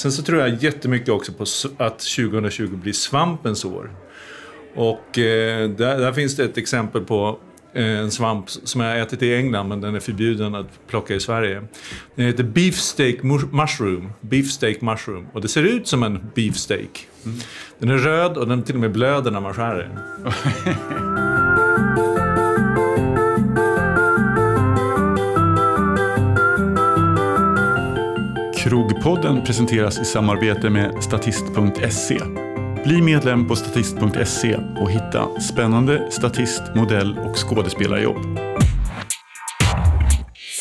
Sen så tror jag jättemycket också på att 2020 blir svampens år. Och eh, där, där, finns det ett exempel på eh, en svamp som jag har ätit i England men den är förbjuden att plocka i Sverige. Den heter beefsteak mushroom. Beefsteak mushroom. Och det ser ut som en beefsteak. Mm. Den är röd och den till och med blöder när man skär den. Krogpodden presenteras i samarbete med Statist.se. Bli medlem på Statist.se och hitta spännande statist-, modell och skådespelarjobb.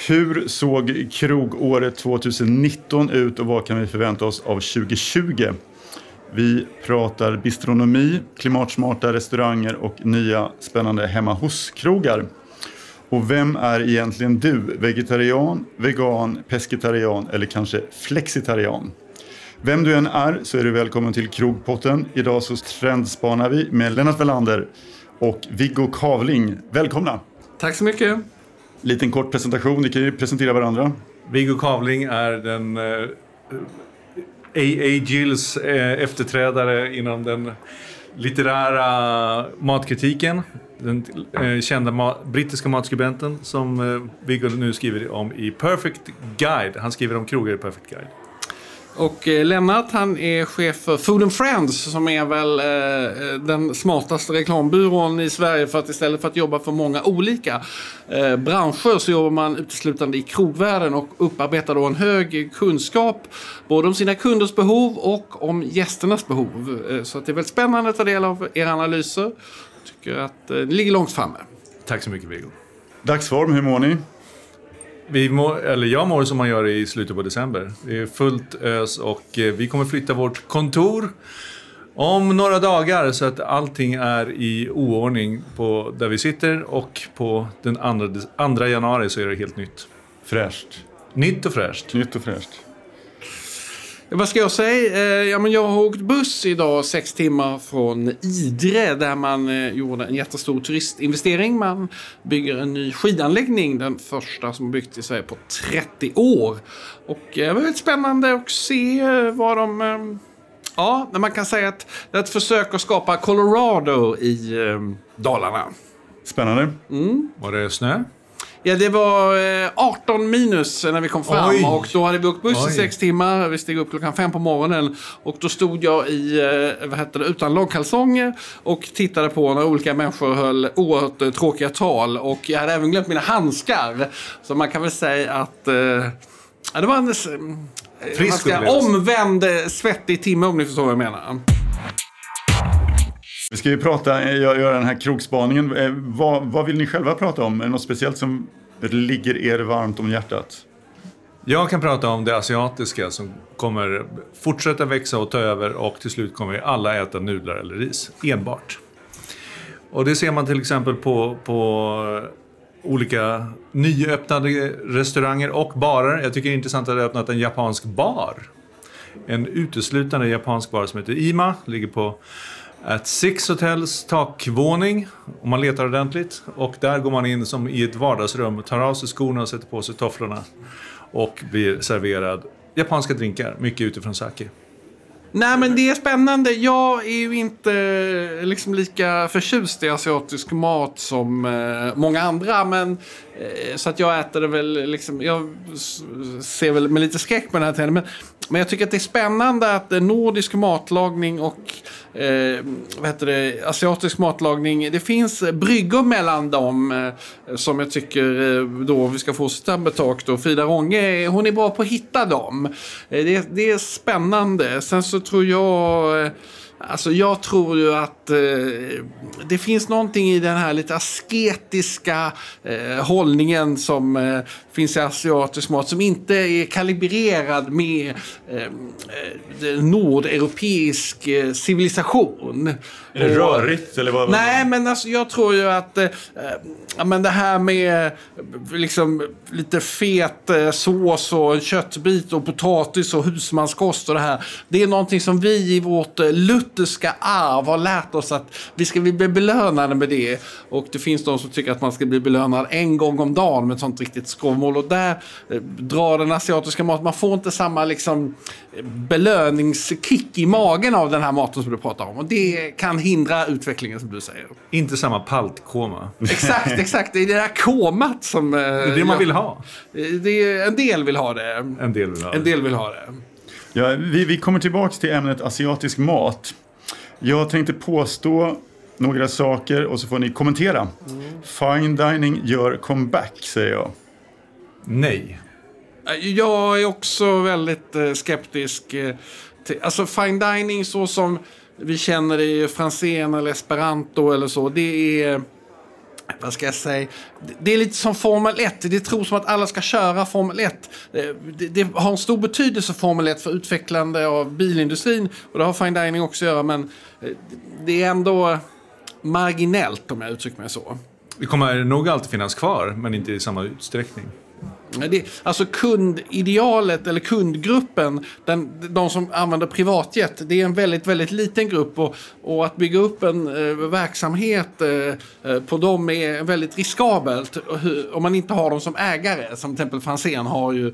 Hur såg krogåret 2019 ut och vad kan vi förvänta oss av 2020? Vi pratar bistronomi, klimatsmarta restauranger och nya spännande hemma hos-krogar. Och vem är egentligen du? Vegetarian, vegan, pescetarian eller kanske flexitarian? Vem du än är så är du välkommen till Krogpotten. Idag så trendspanar vi med Lennart Welander och Viggo Kavling. Välkomna! Tack så mycket! Liten kort presentation, ni kan ju presentera varandra. Viggo Kavling är den eh, A.A. Gills eh, efterträdare inom den litterära matkritiken den eh, kända ma brittiska matskribenten som eh, Viggo nu skriver om i Perfect Guide. Han skriver om krogar i Perfect Guide. Och eh, Lennart han är chef för Food and Friends som är väl eh, eh, den smartaste reklambyrån i Sverige för att istället för att jobba för många olika eh, branscher så jobbar man uteslutande i krogvärlden och upparbetar då en hög kunskap både om sina kunders behov och om gästernas behov. Eh, så att det är väldigt spännande att ta del av era analyser tycker att eh, ni ligger långt framme. Tack så mycket Viggo. Dagsform, hur mår ni? Vi mår, eller jag mår som man gör i slutet på december. Det är fullt ös och eh, vi kommer flytta vårt kontor om några dagar så att allting är i oordning på där vi sitter och på den andra, andra januari så är det helt nytt. Fräscht. Nytt och fräscht. Nytt och fräscht. Vad ska jag säga? Eh, ja, men jag har åkt buss idag sex timmar från Idre där man eh, gjorde en jättestor turistinvestering. Man bygger en ny skidanläggning, den första som byggts i Sverige på 30 år. Och eh, det var väldigt spännande att se vad de... Ja, man kan säga att det är ett försök att skapa Colorado i Dalarna. Spännande. Mm. Var det snö? Ja, det var 18 eh, minus när vi kom fram Oj. och då hade vi åkt buss i sex timmar. Vi steg upp klockan fem på morgonen och då stod jag i, eh, vad heter det, utan långkalsonger och tittade på när olika människor höll oerhört eh, tråkiga tal och jag hade även glömt mina handskar. Så man kan väl säga att ja, det var en Frisk omvänd svettig timme om ni förstår vad jag menar. Vi ska ju prata, eh, göra den här krogspaningen. Eh, vad, vad vill ni själva prata om? Är det något speciellt som ligger er varmt om hjärtat? Jag kan prata om det asiatiska som kommer fortsätta växa och ta över och till slut kommer vi alla äta nudlar eller ris enbart. Och det ser man till exempel på, på eh, olika nyöppnade restauranger och barer. Jag tycker det är intressant att det har öppnat en japansk bar. En uteslutande japansk bar som heter Ima, ligger på At Six Hotels takvåning, om man letar ordentligt. Och där går man in som i ett vardagsrum, tar av sig skorna och sätter på sig tofflorna. Och blir serverad japanska drinkar, mycket utifrån sake. Nej men det är spännande. Jag är ju inte eh, liksom lika förtjust i asiatisk mat som eh, många andra. Men, Eh, så att jag äter det väl liksom, jag ser väl med lite skräck på den här trenden. Men, men jag tycker att det är spännande att eh, nordisk matlagning och eh, vad heter det, asiatisk matlagning. Det finns bryggor mellan dem eh, som jag tycker eh, då vi ska fortsätta med tak då. Frida Ronge, hon är bra på att hitta dem. Eh, det, det är spännande. Sen så tror jag eh, Alltså jag tror ju att eh, det finns någonting i den här lite asketiska eh, hållningen som eh, finns i asiatisk mat som inte är kalibrerad med eh, eh nordeuropeisk eh, civilisation. Är det rörigt? Eller vad? Nej, men alltså, jag tror ju att eh, men det här med liksom, lite fet eh, sås och en köttbit och potatis och husmanskost och det här. Det är någonting som vi i vårt eh, lutherska arv har lärt oss att vi ska bli belönade med det. Och det finns de som tycker att man ska bli belönad en gång om dagen med ett sånt riktigt skrovmål. Och där eh, drar den asiatiska maten, man får inte samma liksom belöningskick i magen av den här maten som du pratar om. Och det kan hindra utvecklingen som du säger. Inte samma paltkoma. Exakt, exakt. Det är det där komat som... Det är det man vill ha. Det är, en del vill ha det. En del vill ha det. En del vill ha det. Ja, vi, vi kommer tillbaka till ämnet asiatisk mat. Jag tänkte påstå några saker och så får ni kommentera. Mm. Fine dining gör comeback, säger jag. Nej. Jag är också väldigt eh, skeptisk. Eh, till, alltså fine dining så som vi känner det i Franzén eller Esperanto eller så. Det är vad ska jag säga? Det är lite som Formel 1. Det tror som att alla ska köra Formel 1. Det, det, har en stor betydelse Formel 1 för utvecklande av bilindustrin. Och det har fine dining också att göra. Men eh, det är ändå marginellt om jag uttrycker mig så. Det kommer nog alltid finnas kvar, men inte i samma utsträckning. Det, alltså kundidealet eller kundgruppen, den, de som använder privatjet, det är en väldigt, väldigt liten grupp. Och, och att bygga upp en eh, verksamhet eh, eh på dem är väldigt riskabelt. Om man inte har dem som ägare, som till exempel Franzén har ju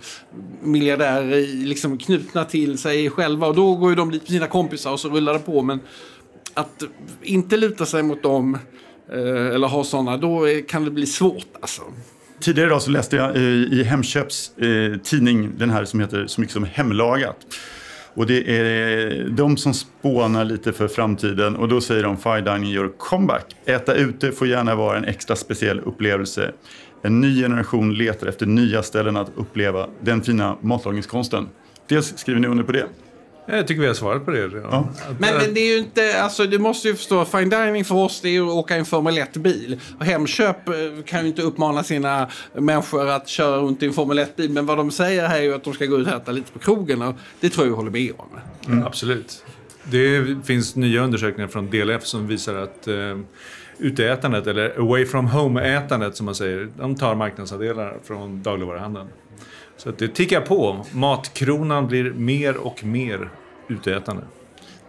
miljardärer liksom knutna till sig själva. Och då går ju de dit med sina kompisar och så rullar det på. Men att inte luta sig mot dem eh, eller ha sådana, då kan det bli svårt alltså. Tidigare idag så läste jag eh, i Hemköps eh, tidning, den här som heter så mycket som Hemlagat. Och det är eh, de som spånar lite för framtiden och då säger de Fine Dining gör comeback. Äta ute får gärna vara en extra speciell upplevelse. En ny generation letar efter nya ställen att uppleva den fina matlagningskonsten. Dels skriver ni under på det. Jag tycker vi har svarat på det redan. Ja. Men, men, det är ju inte, alltså du måste ju förstå, fine dining för oss det är ju att åka i en Formel 1-bil. Och Hemköp eh, kan ju inte uppmana sina människor att köra runt i en Formel 1-bil. Men vad de säger här är ju att de ska gå ut och äta lite på krogen. Och det tror jag vi håller med om. Mm. Absolut. Det finns nya undersökningar från DLF som visar att eh, uteätandet, eller away from home-ätandet som man säger, de tar marknadsandelar från dagligvaruhandeln. Så det tickar på. Matkronan blir mer och mer utätande.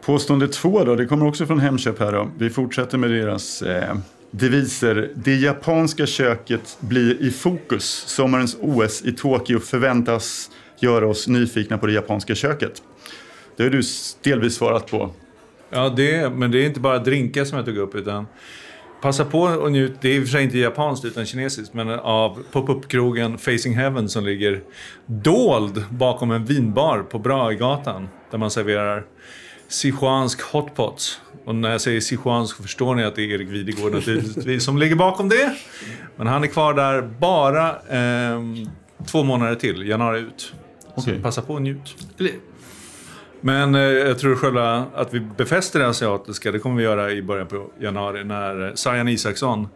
Påstående två då, det kommer också från Hemköp här då. Vi fortsätter med deras eh, deviser. Det japanska köket blir i fokus. Sommarens OS i Tokyo förväntas göra oss nyfikna på det japanska köket. Det har du delvis svarat på. Ja, det, men det är inte bara drinkar som jag tog upp utan Passa på och njut, det är i och för sig inte japanskt utan kinesiskt, men av pop-up-krogen Facing Heaven som ligger dold bakom en vinbar på Brahegatan där man serverar Sichuansk hotpots. Och när jag säger Sichuansk förstår ni att det är Erik Videgård naturligtvis som ligger bakom det. Men han är kvar där bara eh, två månader till, januari ut. Okay. Så passa på och njut. Men eh, jag tror själva att vi befäster det asiatiska, det kommer vi göra i början på januari när eh, Sajan Isaksson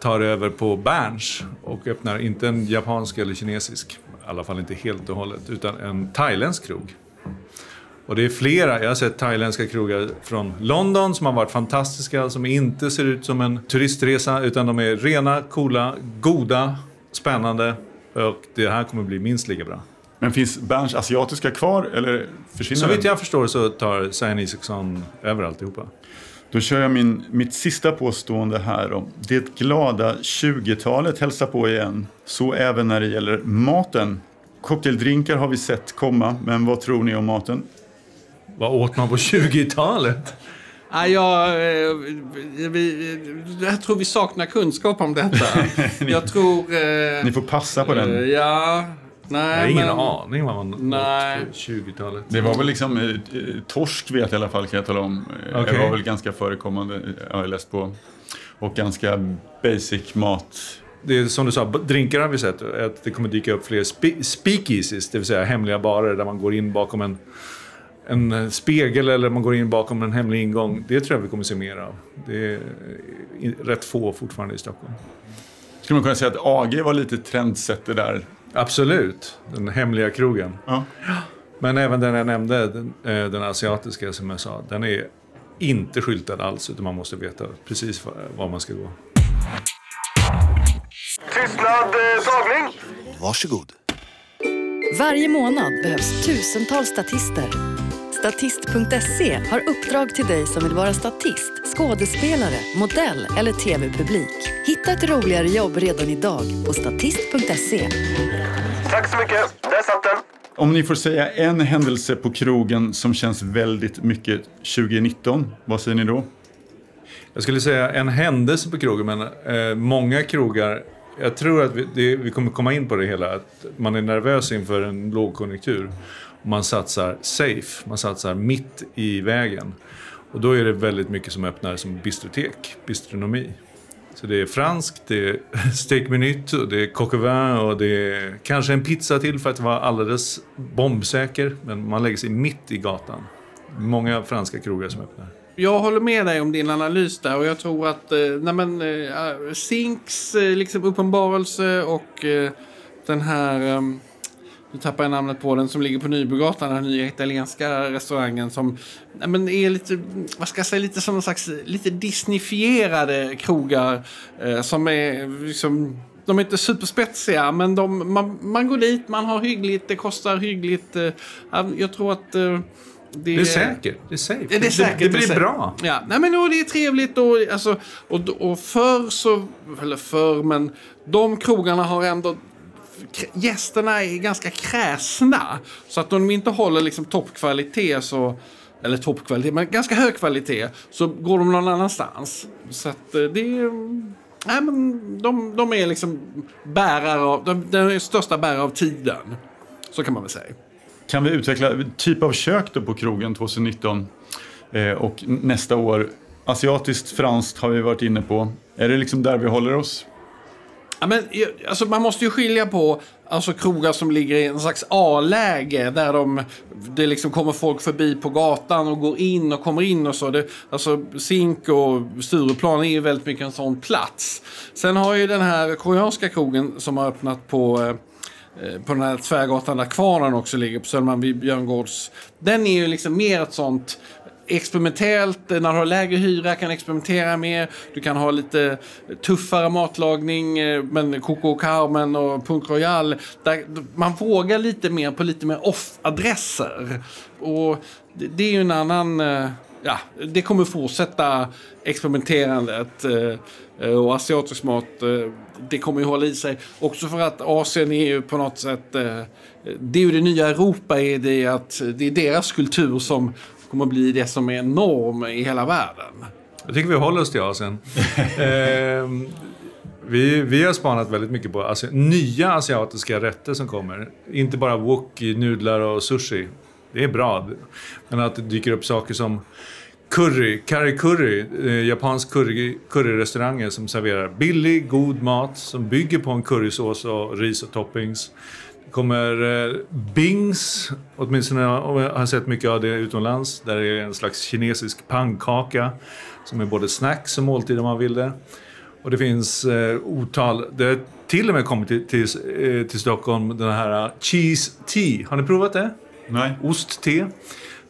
tar över på Berns och öppnar inte en japansk eller kinesisk, i alla fall inte helt och hållet, utan en thailändsk krog. Och det är flera, jag har sett thailändska krogar från London som har varit fantastiska, som inte ser ut som en turistresa, utan de är rena, coola, goda, spännande och det här kommer bli minst lika bra. Men finns Berns asiatiska kvar eller försvinner Så vitt jag förstår så tar Sian Isaksson över alltihopa. Då kör jag min, mitt sista påstående här då. Det glada 20-talet hälsar på igen. Så även när det gäller maten. Cocktaildrinkar har vi sett komma, men vad tror ni om maten? Vad åt man på 20-talet? Ja, jag, eh, vi, jag tror vi saknar kunskap om detta. jag tror... Eh, Ni får passa på den. Eh, ja, Nej, jag har ingen men... aning vad man nej. åt 20-talet. Det var väl liksom, eh, torsk vet jag i alla fall kan jag tala om. Okay. Det var väl ganska förekommande, jag har läst på. Och ganska basic mat. Det är som du sa, drinkar har vi sett. Att det kommer dyka upp fler spe speakeasies, det vill säga hemliga barer där man går in bakom en, en spegel eller man går in bakom en hemlig ingång. Det tror jag vi kommer se mer av. Det är rätt få fortfarande i Stockholm. Skulle man kunna säga att AG var lite trendsetter där Absolut, den hemliga krogen. Ja. Men även den jag nämnde, den, eh, den, asiatiska som jag sa, den är inte skyltad alls utan man måste veta precis var man ska gå. Tystnad, eh, tagning! Varsågod. Varje månad behövs tusentals statister Statist.se har uppdrag till dig som vill vara statist, skådespelare, modell eller tv-publik. Hitta ett roligare jobb redan idag på statist.se. Tack så mycket. Där satt den. Om ni får säga en händelse på krogen som känns väldigt mycket 2019, vad säger ni då? Jag skulle säga en händelse på krogen, men eh, många krogar jag tror att vi, det, vi kommer komma in på det hela, att man är nervös inför en lågkonjunktur. Och man satsar safe, man satsar mitt i vägen. Och då är det väldigt mycket som öppnar som bistrotek, bistronomi. Så det är franskt, det är steak minute, det är coq au vin och det är kanske en pizza till för att vara alldeles bombsäker. Men man lägger sig mitt i gatan. Många franska krogar som öppnar. Jag håller med dig om din analys där och jag tror att eh, nej men, eh, Zinks eh, liksom uppenbarelse och eh, den här, eh, nu tappar jag namnet på den, som ligger på Nybrogatan, den nya italienska restaurangen som men, är lite, vad ska jag säga, lite som en slags lite disneyfierade krogar eh, som är liksom de är inte superspetsiga, men de, man, man går dit, man har hyggligt, det kostar hyggligt. Eh, jag tror att eh, det, det är säkert. Det är safe. Det, är säkert, det, det blir bra. Ja, nej, men, och det är trevligt. Och, alltså, och, och förr så... Eller förr, men de krogarna har ändå... Gästerna är ganska kräsna. Så att om de inte håller liksom toppkvalitet så... Eller toppkvalitet, men ganska hög kvalitet. Så går de någon annanstans. Så att eh, det är... Nej, men de, de är liksom bärare av... De, är största bärare av tiden. Så kan man väl säga. Kan vi utveckla typ av kök då på krogen 2019 eh, och nästa år? Asiatiskt, franskt har vi varit inne på. Är det liksom där vi håller oss? Ja, men, alltså, man måste ju skilja på alltså, krogar som ligger i en slags A-läge där de, det liksom kommer folk förbi på gatan och går in och kommer in och så. Det, alltså Zink och Stureplan är ju väldigt mycket en sån plats. Sen har ju den här koreanska krogen som har öppnat på eh, eh på den här tvärgatan där kvarnen också ligger på Södermalm vid Björngårds. Den är ju liksom mer ett sånt experimentellt, eh, när du har lägre hyra kan experimentera mer. Du kan ha lite tuffare matlagning, eh, men Coco Carmen och Punk Royal. Där man vågar lite mer på lite mer off-adresser. Och det är ju en annan eh, ja, det kommer fortsätta experimenterandet. Och asiatisk mat, det kommer ju hålla i sig. Också för att Asien är ju på något sätt, det är ju det nya Europa är det att det är deras kultur som kommer bli det som är norm i hela världen. Jag tycker vi håller oss till Asien. eh, vi, vi har spanat väldigt mycket på asi nya asiatiska rätter som kommer. Inte bara wok, nudlar och sushi det är bra. Men att det dyker upp saker som curry, curry curry, eh, japansk curry, curryrestauranger som serverar billig, god mat som bygger på en currysås och ris och toppings. Det kommer eh, Bings, åtminstone jag har sett mycket av det utomlands, där det är en slags kinesisk pannkaka som är både snacks och måltid om man vill det. Och det finns eh, otal, det har till och med kommit till, till, eh, till Stockholm, den här cheese tea. Har ni provat det? Nej. Ost-te.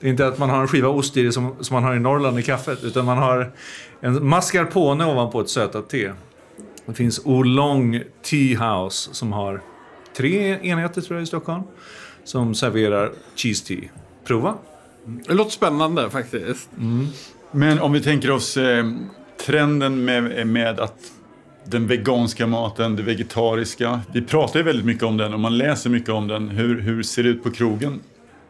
Det är inte att man har en skiva ost i det som, som man har i Norrland i kaffet, utan man har en mascarpone ovanpå ett sötat te. Det finns Oolong Tea House som har tre enheter tror jag i Stockholm som serverar cheese tea. Prova! Det låter spännande faktiskt. Mm. Men om vi tänker oss eh, trenden med, med att den veganska maten, det vegetariska. Vi pratar ju väldigt mycket om den och man läser mycket om den. Hur, hur ser det ut på krogen?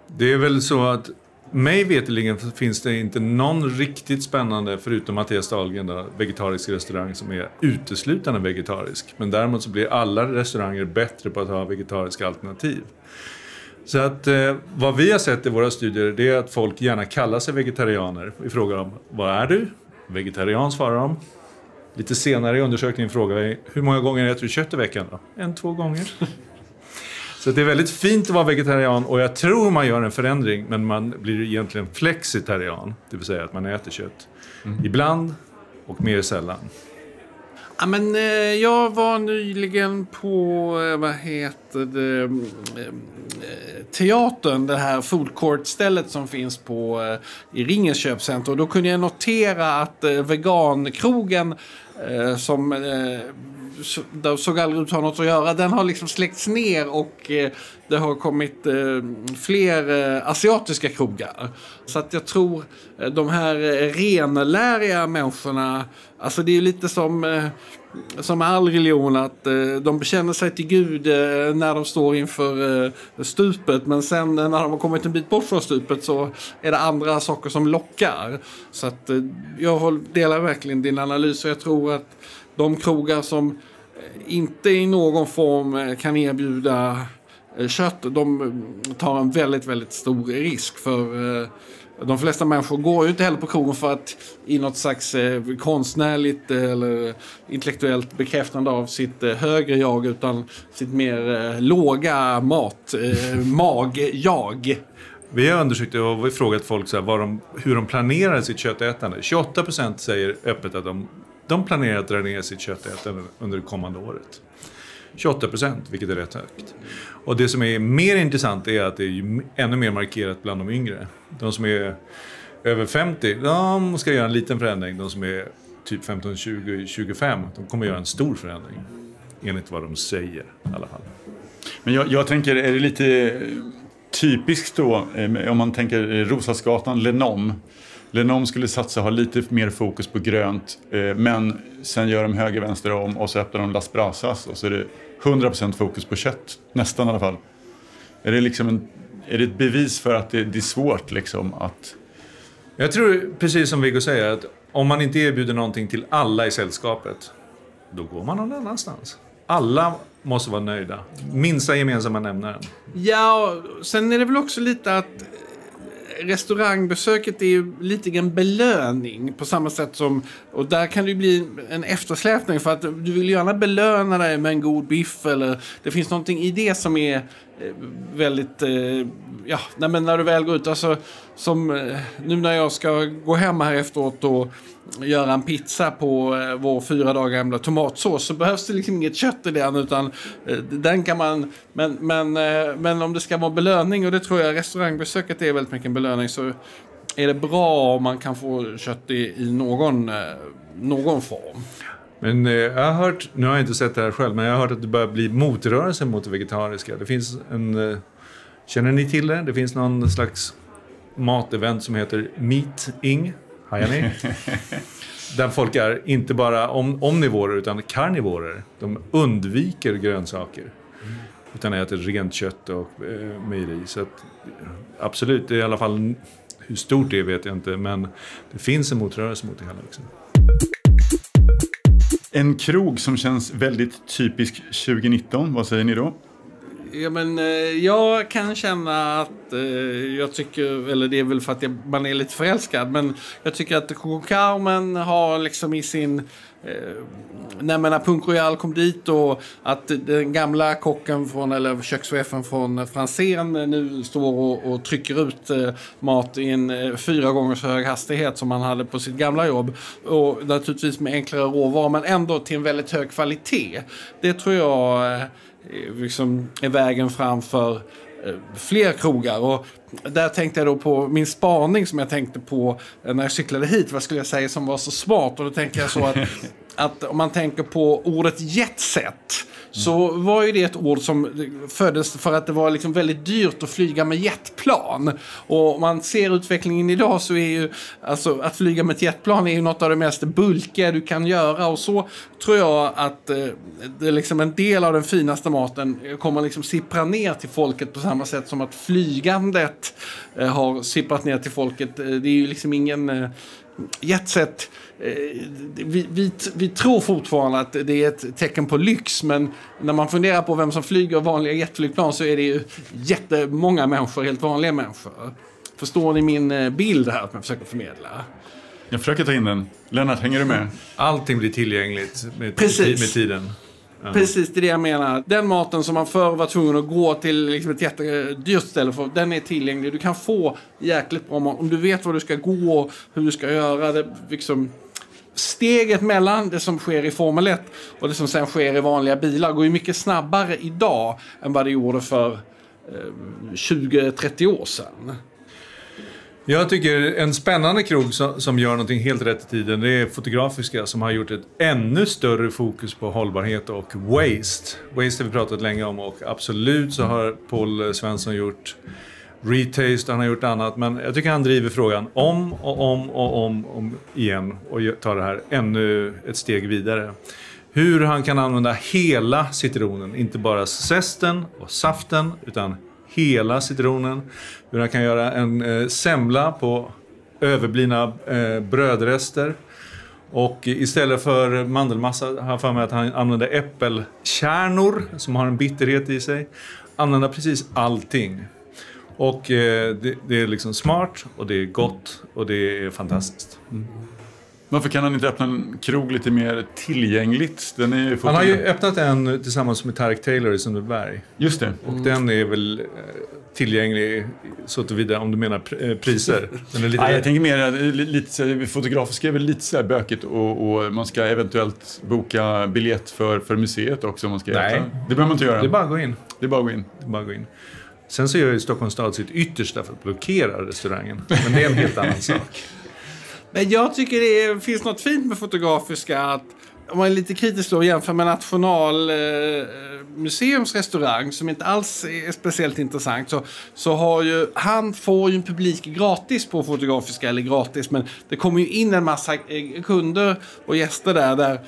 Det är väl så att mig veterligen finns det inte någon riktigt spännande, förutom Mattias Dahlgren, då, vegetarisk restaurang som är uteslutande vegetarisk. Men däremot så blir alla restauranger bättre på att ha vegetariska alternativ. Så att eh, vad vi har sett i våra studier det är att folk gärna kallar sig vegetarianer. Vi frågar dem, vad är du? Vegetarian svarar de. Lite senare i undersökningen frågar vi, hur många gånger äter du kött i veckan? Då? En, två gånger. Så det är väldigt fint att vara vegetarian och jag tror man gör en förändring men man blir egentligen flexitarian. Det vill säga att man äter kött. Mm. Ibland och mer sällan. Ja, men, eh, jag var nyligen på, eh, vad heter det, eh, teatern, det här food court-stället som finns på, eh, i Ringens köpcenter. Och då kunde jag notera att eh, vegankrogen eh, som där såg aldrig ut att ha något att göra. Den har liksom släckts ner och eh, det har kommit eh, fler eh, asiatiska krogar. Så att jag tror eh, de här eh, renläriga människorna, alltså det är lite som eh, som all religion att eh, de bekänner sig till Gud eh, när de står inför eh, stupet men sen eh, när de har kommit en bit bort från stupet så är det andra saker som lockar. Så att eh, jag håll- delar verkligen din analys och jag tror att de krogar som eh, inte i någon form eh, kan erbjuda eh, kött, de tar en väldigt, väldigt stor risk för de flesta människor går ju inte heller på krogen för att i något slags eh, konstnärligt eh, eller intellektuellt bekräftande av sitt eh, högre jag utan sitt mer eh, låga mat, eh, mag-jag. Vi har undersökt och vi har frågat folk så här, vad de, hur de planerar sitt köttätande. 28 procent säger öppet att de, de planerar att dra ner sitt köttätande under det kommande året. 28 procent, vilket är rätt högt. Och det som är mer intressant är att det är ännu mer markerat bland de yngre. De som är över 50, de ska göra en liten förändring. De som är typ 15, 20, 25, de kommer göra en stor förändring. Enligt vad de säger i alla fall. Men jag, jag tänker, är det lite typiskt då, eh, om man tänker Roslagsgatan, Lenom. Lenom skulle satsa, ha lite mer fokus på grönt, eh, men sen gör de höger, vänster om och så öppnar de Las Brasas och så är det 100% fokus på kött. Nästan i alla fall. Är det, liksom en, är det ett bevis för att det, det är svårt liksom att... Jag tror, precis som Viggo säger, att om man inte erbjuder någonting till alla i sällskapet, då går man någon annanstans. Alla måste vara nöjda. Minsta gemensamma nämnaren. Ja, och sen är det väl också lite att restaurangbesöket är ju lite en belöning på samma sätt som, och där kan det ju bli en eftersläpning för att du vill gärna belöna dig med en god biff eller det finns någonting i det som är eh, väldigt, eh, ja, nej men när du väl går ut, alltså som eh, nu när jag ska gå hem här efteråt och göra en pizza på eh, vår fyra dagar gamla tomatsås så behövs det liksom inget kött i den utan eh, den kan man, men, men, eh, men om det ska vara belöning och det tror jag restaurangbesöket är väldigt mycket en belöning så är det bra om man kan få kött i, i någon, eh, någon form. Men eh, jag har hört, nu har jag inte sett det här själv, men jag har hört att det börjar bli motrörelse mot det vegetariska. Det finns en, eh, känner ni till det? Det finns någon slags matevent som heter Meat Ing. Hajar ni? Där folk är inte bara om, omnivorer utan karnivorer. De undviker grönsaker. Utan äter rent kött och eh, mejeri. Så att, absolut, det är i alla fall... Hur stort det är vet jag inte, men det finns en motrörelse mot det hela. Liksom. En krog som känns väldigt typisk 2019, vad säger ni då? Ja, men, eh, jag kan känna att eh, jag tycker, eller det är väl för att jag, man är lite förälskad, men jag tycker att Coco Carmen har liksom i sin eh, när Punk Royal kom dit och att den gamla kocken från, eller kökschefen från Franzén nu står och, och trycker ut eh, mat i en eh, fyra gånger så hög hastighet som han hade på sitt gamla jobb. Och naturligtvis med enklare råvaror men ändå till en väldigt hög kvalitet. Det tror jag eh, liksom är vägen fram för eh, fler krogar. Och där tänkte jag då på min spaning som jag tänkte på eh, när jag cyklade hit. Vad skulle jag säga som var så smart? Och då tänker jag så att, att om man tänker på ordet jetset. Så var ju det ett ord som föddes för att det var liksom väldigt dyrt att flyga med jetplan. Och om man ser utvecklingen idag så är ju alltså att flyga med ett jetplan är ju något av det mest bulkiga du kan göra. Och så tror jag att eh, det är liksom en del av den finaste maten kommer liksom sippra ner till folket på samma sätt som att flygandet eh, har sipprat ner till folket. Eh, det är ju liksom ingen eh, jetset eh, Vi, vi, vi tror fortfarande att det är ett tecken på lyx men när man funderar på vem som flyger vanliga jetflygplan så är det ju jättemånga människor, helt vanliga människor. Förstår ni min eh, bild här som jag försöker förmedla? Jag försöker ta in den. Lennart, hänger du med? Allting blir tillgängligt med, Precis. med tiden. Precis, det är det jag menar. Den maten som man förr var tvungen att gå till liksom ett jättedyrt ställe för, den är tillgänglig. Du kan få jäkligt bra mat. Om du vet var du ska gå och hur du ska göra det. Liksom, steget mellan det som sker i Formel 1 och det som sen sker i vanliga bilar går ju mycket snabbare idag än vad det gjorde för eh, 20-30 år sedan. Jag tycker en spännande krog som, som gör någonting helt rätt i tiden, det är Fotografiska som har gjort ett ännu större fokus på hållbarhet och waste. Waste har vi pratat länge om och absolut så har Paul Svensson gjort Retaste, han har gjort annat, men jag tycker han driver frågan om och om och om, om igen och tar det här ännu ett steg vidare. Hur han kan använda hela citronen, inte bara zesten och saften, utan hela citronen. Hur han kan göra en eh, semla på överblivna eh, brödrester. Och istället för mandelmassa har jag för mig att han använder äppelkärnor som har en bitterhet i sig. Använda precis allting. Och eh, det, det, är liksom smart och det är gott och det är fantastiskt. Mm. Varför kan han inte öppna en krog lite mer tillgängligt? Den är han har ju öppnat en tillsammans med Tarek Taylor i Sundbyberg. Just det. Och mm. den är väl eh, tillgänglig så tillvida om du menar eh, priser. Den är lite... Nej, jag tänker mer lite fotografiska är väl lite så bökigt och, och, man ska eventuellt boka biljett för, för museet också om man ska Nej. Äta. Det behöver man inte göra. Det är bara att gå in. Det är bara att gå in. Det är bara att gå in. Sen så gör ju Stockholms stad sitt yttersta för att blockera restaurangen. Men det är en helt annan sak. Men jag tycker det är, finns något fint med Fotografiska. Att om man är lite kritisk då och jämför med Nationalmuseums eh, restaurang som inte alls är speciellt intressant så, så har ju han får ju en publik gratis på Fotografiska, eller gratis men det kommer ju in en massa eh, kunder och gäster där, där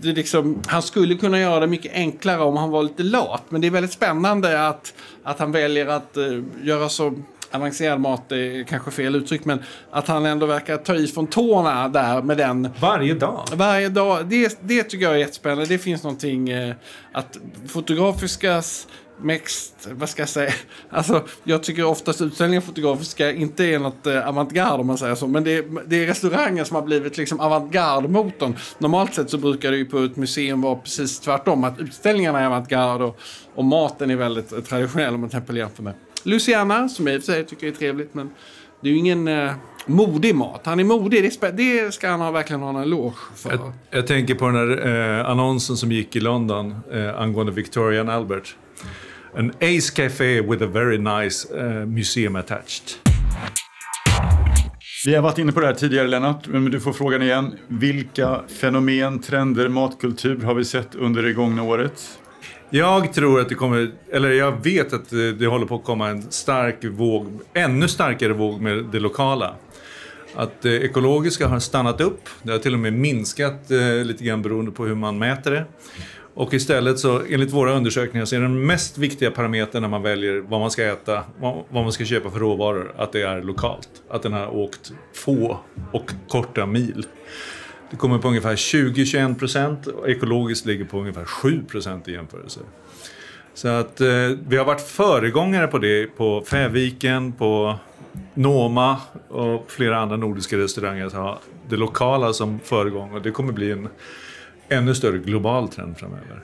det liksom, han skulle kunna göra det mycket enklare om han var lite lat. Men det är väldigt spännande att, att han väljer att uh, göra så avancerad mat är kanske fel uttryck, men att han ändå verkar ta i från tårna där med den. Varje dag? Varje dag. Det, det tycker jag är jättespännande. Det finns någonting eh, att fotografiskas mest, vad ska jag säga, alltså jag tycker oftast utställningar fotografiska inte är något eh, avantgarde om man säger så, men det är, det är restaurangen som har blivit liksom avantgarde-motorn. Normalt sett så brukar det ju på ett museum vara precis tvärtom, att utställningarna är avantgarde och, och maten är väldigt eh, traditionell om man till exempel jämför med Luciana, som jag i och för sig tycker är trevligt, men det är ju ingen eh, modig mat. Han är modig, det, det ska han ha, verkligen ha en eloge för. Jag, jag, tänker på den här eh, annonsen som gick i London eh, angående Victoria and Albert. An Ace Café with a very nice uh, museum attached. Vi har varit inne på det här tidigare Lennart, men du får frågan igen. Vilka fenomen, trender, matkultur har vi sett under det gångna året? Jag tror att det kommer, eller jag vet att det, håller på att komma en stark våg, ännu starkare våg med det lokala. Att det ekologiska har stannat upp, det har till och med minskat eh, lite grann beroende på hur man mäter det. Och istället så, enligt våra undersökningar, så är den mest viktiga parametern när man väljer vad man ska äta, vad, man ska köpa för råvaror, att det är lokalt. Att den har åkt få och korta mil. Det kommer på ungefär 20-21 procent och ekologiskt ligger på ungefär 7 procent i jämförelse. Så att eh, vi har varit föregångare på det på Fäviken, på Noma och flera andra nordiska restauranger. Så har det lokala som föregång och det kommer bli en ännu större global trend framöver.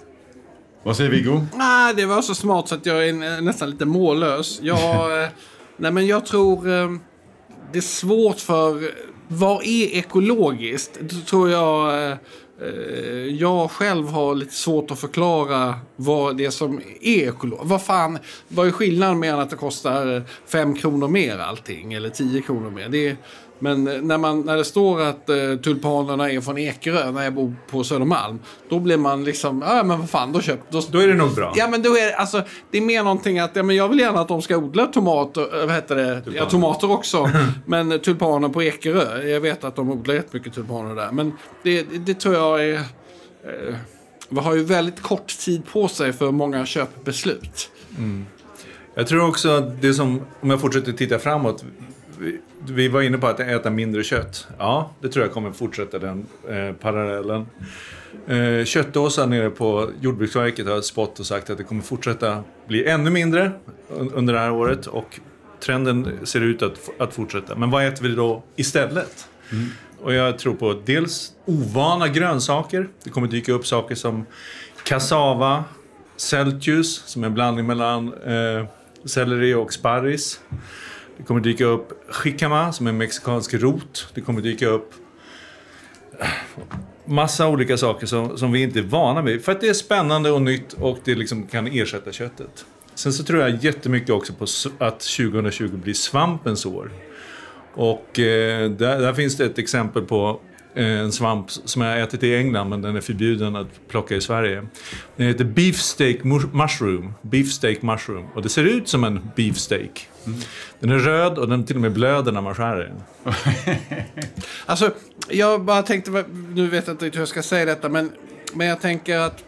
Vad säger Viggo? Nej, det var så smart så att jag är nästan lite mållös. Jag, eh, nej, men jag tror eh, det är svårt för... Vad är ekologiskt? Det tror jag... Eh, jag själv har lite svårt att förklara vad det som är ekologiskt. Vad fan, vad är skillnaden med att det kostar 5 kronor mer allting? Eller 10 kronor mer? Det är, men när, man, när det står att eh, tulpanerna är från Ekerö, när jag bor på Södermalm, då blir man liksom, ja men vad fan, då köp, då, då är det nog bra. Ja men då är det, alltså, det är mer någonting att, ja men jag vill gärna att de ska odla tomater, äh, vad heter det, tulpaner. ja tomater också, men tulpaner på Ekerö, jag vet att de odlar jättemycket tulpaner där, men det, det, det tror jag är, eh, vi har ju väldigt kort tid på sig för många köpbeslut. Mm. Jag tror också att det som, om jag fortsätter titta framåt, vi var inne på att äta mindre kött. Ja, det tror jag kommer fortsätta den eh, parallellen. Eh, köttdåsar nere på Jordbruksverket har spått och sagt att det kommer fortsätta bli ännu mindre under det här året. Och trenden ser ut att, att fortsätta. Men vad äter vi då istället? Mm. Och jag tror på dels ovana grönsaker. Det kommer dyka upp saker som kassava, Celtius, som är en blandning mellan eh, selleri och sparris. Det kommer dyka upp jicama som är en mexikansk rot. Det kommer dyka upp äh, massa olika saker som, som vi inte är vana vid. För att det är spännande och nytt och det liksom kan ersätta köttet. Sen så tror jag jättemycket också på att 2020 blir svampens år. Och eh, där, där finns det ett exempel på en svamp som jag har ätit i England men den är förbjuden att plocka i Sverige. Den heter beefsteak mu- mushroom. Beefsteak mushroom. Och det ser ut som en beefsteak. Den är röd och den till och med blöder när man skär den. Alltså, jag bara tänkte, nu vet jag inte hur jag ska säga detta, men, men jag tänker att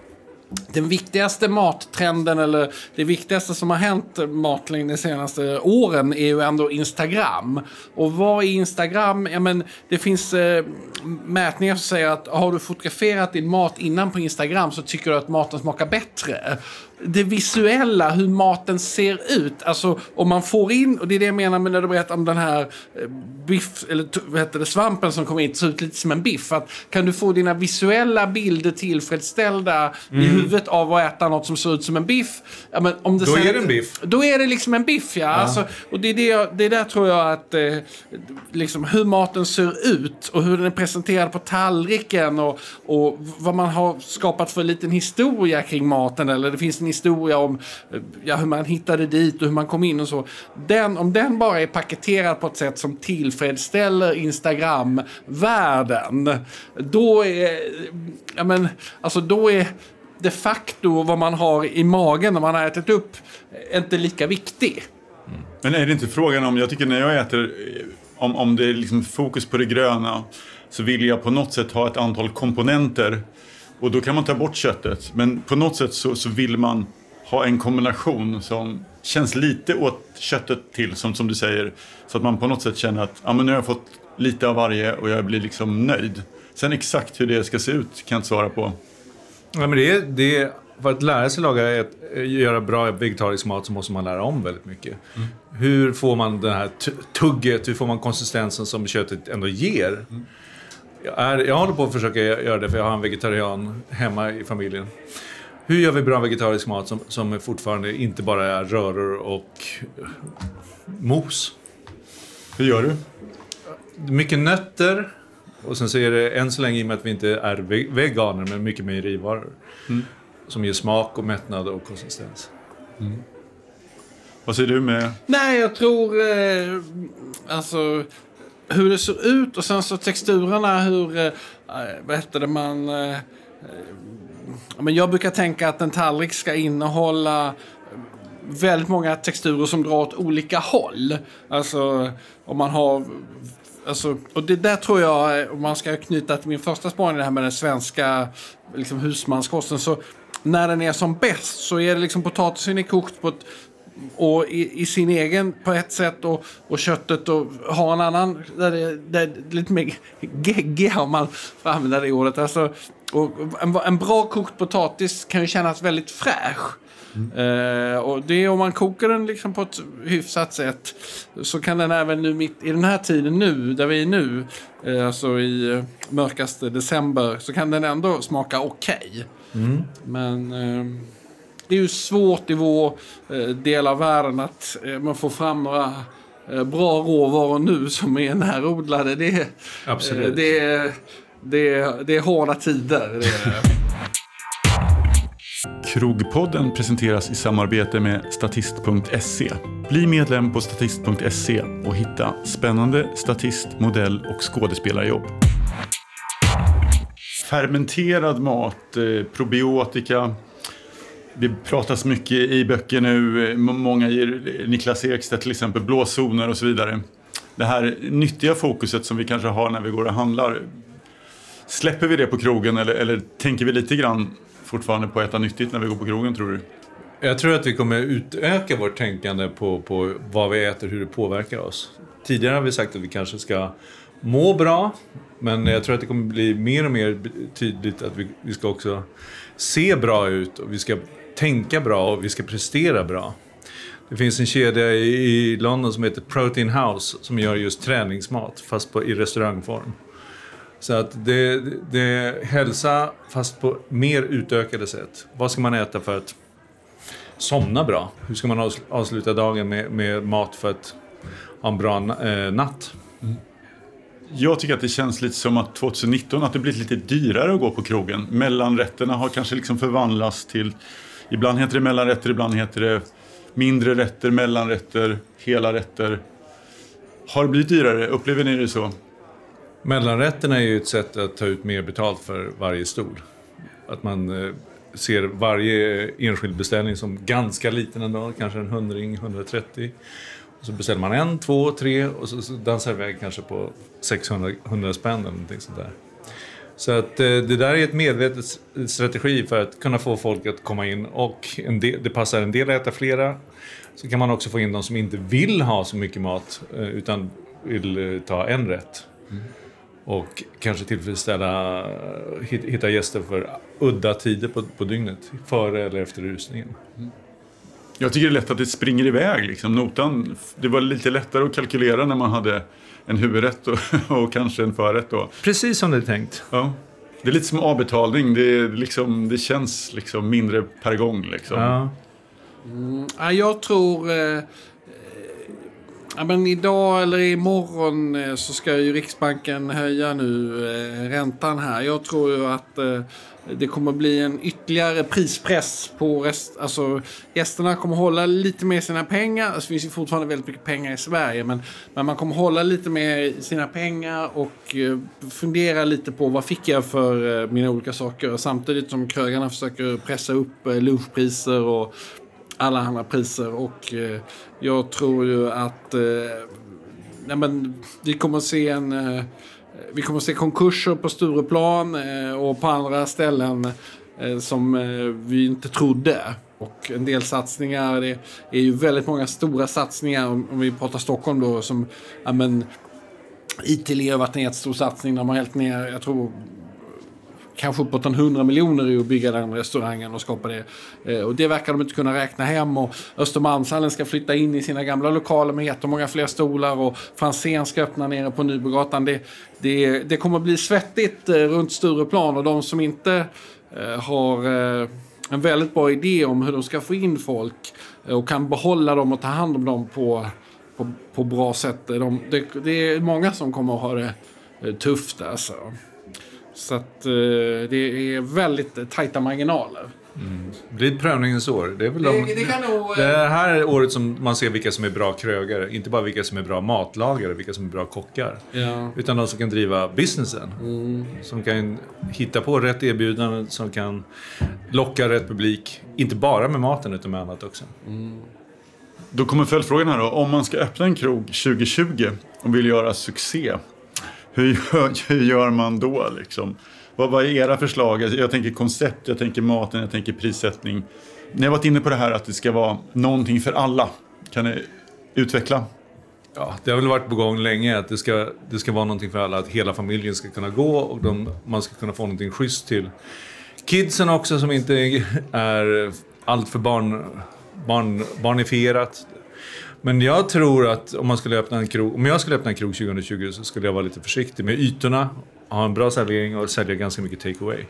den viktigaste mattrenden eller det viktigaste som har hänt matlängd de senaste åren är ju ändå Instagram. Och vad är Instagram? Ja, men det finns eh, mätningar som säger att har du fotograferat din mat innan på Instagram så tycker du att maten smakar bättre. Det visuella, hur maten ser ut. Alltså om man får in, och det är det jag menar med när du berättar om den här eh, biff, eller vad heter det, svampen som kommer in, ser ut lite som en biff. Att kan du få dina visuella bilder tillfredsställda i huvudet av att äta något som ser ut som en biff. Ja, men om det Då sen- är det en biff. Då är det liksom en biff, ja. Alltså, och det är det, jag, det är där tror jag att eh, liksom hur maten ser ut och hur den är presenterad på tallriken och, och vad man har skapat för en liten historia kring maten. Eller det finns en historia om eh, ja, hur man hittade dit och hur man kom in och så. Den, om den bara är paketerad på ett sätt som tillfredsställer Instagram-världen, då är, ja, men, alltså, då är de facto vad man har i magen när man har ätit upp eh, inte lika viktig. Mm. Men är det inte frågan om, jag tycker när jag äter, eh, om, om det är liksom fokus på det gröna, så vill jag på något sätt ha ett antal komponenter. Och då kan man ta bort köttet. Men på något sätt så, så vill man ha en kombination som känns lite åt köttet till, som, som du säger. Så att man på något sätt känner att ja, men nu har jag fått lite av varje och jag blir liksom nöjd. Sen exakt hur det ska se ut kan jag inte svara på. Ja, men det är, det är, för att lära sig laga ett, göra bra vegetarisk mat så måste man lära om väldigt mycket. Hur får man det här tugget, hur får man konsistensen som köttet ändå ger? Jag, är, jag håller på att försöka göra det för jag har en vegetarian hemma i familjen. Hur gör vi bra vegetarisk mat som, som fortfarande inte bara är röror och mos? Hur gör du? Mycket nötter. Och sen så är det än så länge, i och med att vi inte är ve- veganer, men mycket mejerivaror. Som ger smak och mättnad och konsistens. Vad säger du med... Nej, jag tror eh, alltså hur det ser ut och sen så texturerna, hur, eh, eh, vad heter det, man... Eh, men jag brukar tänka att en tallrik ska innehålla väldigt många texturer som drar åt olika håll. Alltså om man har... Alltså, och det där tror jag, om man ska knyta till min första spaning, det här med den svenska liksom, husmanskosten. Så när den är som bäst så är det liksom potatisen är kokt på ett och i, i sin egen på ett sätt och, och köttet och ha en annan där det, där det är lite mer geggiga om man får använda det ordet. Alltså, och en, en bra kokt potatis kan ju kännas väldigt fräsch. Eh, och det är om man kokar den liksom på ett hyfsat sätt så kan den även nu mitt i den här tiden nu, där vi är nu, eh, alltså i eh, mörkaste december, så kan den ändå smaka okej. Men eh, det är ju svårt i vår eh, del av världen att eh, man får fram några eh, bra råvaror nu som är närodlade. Det, är- Absolut. det, är- det, är- det är hårda tider. Krogpodden presenteras i samarbete med Statist.se. Bli medlem på Statist.se och hitta spännande statist-, modell och skådespelarjobb. Fermenterad mat, probiotika. Det pratas mycket i böcker nu. Många ger, Niklas Ekstedt till exempel, blåzoner och så vidare. Det här nyttiga fokuset som vi kanske har när vi går och handlar. Släpper vi det på krogen eller, eller tänker vi lite grann fortfarande på att äta nyttigt när vi går på krogen tror du? Jag tror att vi kommer utöka vårt tänkande på, på vad vi äter, hur det påverkar oss. Tidigare har vi sagt att vi kanske ska må bra, men jag tror att det kommer bli mer och mer tydligt att vi, vi ska också se bra ut och vi ska tänka bra och vi ska prestera bra. Det finns en kedja i, London som heter Protein House som gör just träningsmat fast på, i restaurangform. Så att det, det, är hälsa fast på mer utökade sätt. Vad ska man äta för att somna bra? Hur ska man avsluta dagen med, med mat för att ha en bra eh, natt? Mm. Jag tycker att det känns lite som att 2019 att det blivit lite dyrare att gå på krogen. Mellanrätterna har kanske liksom förvandlats till, ibland heter det mellanrätter, ibland heter det mindre rätter, mellanrätter, hela rätter. Har det blivit dyrare? Upplever ni det så? Mellanrätterna är ju ett sätt att ta ut mer betalt för varje stol. Att man eh, ser varje enskild beställning som ganska liten ändå, kanske en hundring, 130. Och så beställer man en, två, tre och så, så dansar det iväg kanske på 600 100 spänn eller någonting sånt där. Så att eh, det där är ett medvetet strategi för att kunna få folk att komma in och del, det passar en del att äta flera. Så kan man också få in de som inte vill ha så mycket mat eh, utan vill eh, ta en rätt. Och kanske tillfredsställa, hit- hitta gäster för udda tider på, på dygnet. Före eller efter rusningen. Jag tycker det är lätt att det springer iväg. Liksom. Notan, det var lite lättare att kalkylera när man hade en huvudrätt och, och kanske en förrätt. Då. Precis som det är tänkt. Ja. Det är lite som avbetalning. Det, är liksom, det känns liksom mindre per gång. Liksom. Ja. Ja, jag tror... Eh, eh, ja, men idag eller imorgon eh, så ska ju Riksbanken höja nu eh, räntan här. Jag tror ju att eh, det kommer bli en ytterligare prispress på rest, alltså gästerna kommer hålla lite mer sina pengar. Alltså, det finns ju fortfarande väldigt mycket pengar i Sverige men, men man kommer hålla lite mer sina pengar och eh, fundera lite på vad fick jag för eh, mina olika saker samtidigt som krögarna försöker pressa upp eh, lunchpriser och alla andra priser och eh, jag tror ju att eh, nej men, vi kommer att se en eh, Eh, vi kommer att se konkurser på Stureplan eh, och på andra ställen eh, som vi inte trodde. Och en del satsningar, det är ju väldigt många stora satsningar om, vi pratar Stockholm då som ja, men, Itali har varit en jättestor satsning. De har hällt ner, jag tror kanske uppåt en 100 miljoner i att bygga den restaurangen och skapa det. Eh, och det verkar de inte kunna räkna hem. Och Östermalmshallen ska flytta in i sina gamla lokaler med jättemånga fler stolar. Och Franzén ska öppna nere på Nybrogatan. Det, det, det kommer bli svettigt eh, runt Stureplan och de som inte eh, har eh, en väldigt bra idé om hur de ska få in folk eh, och kan behålla dem och ta hand om dem på, på, på bra sätt. Eh, de, det, det är många som kommer att ha det eh, tufft alltså. Så att eh, det är väldigt tajta marginaler. Det blir ett prövningens år. Det, är väl de, Det- det kan nog, eh, det här är året som man ser vilka som är bra krögare. Inte bara vilka som är bra matlagare, vilka som är bra kockar. Ja. Utan de som kan driva businessen. Som kan hitta på rätt erbjudanden, som kan locka rätt publik. Inte bara med maten, utan med annat också. Då kommer följdfrågan här då. Om man ska öppna en krog 2020 och vill göra succé. Hur gör, hur gör man då liksom? Vad, vad är era förslag? Jag, jag tänker koncept, jag tänker maten, jag tänker prissättning. Ni har varit inne på det här att det ska vara någonting för alla. Kan ni utveckla? Ja, det har väl varit på gång länge att det ska, det ska vara någonting för alla. Att hela familjen ska kunna gå och de, man ska kunna få någonting schysst till kidsen också som inte är alltför barn, barn, barnifierat. Men jag tror att om, man skulle öppna en krog, om jag skulle öppna en krog 2020 så skulle jag vara lite försiktig med ytorna. Ha en bra servering och sälja ganska mycket take away.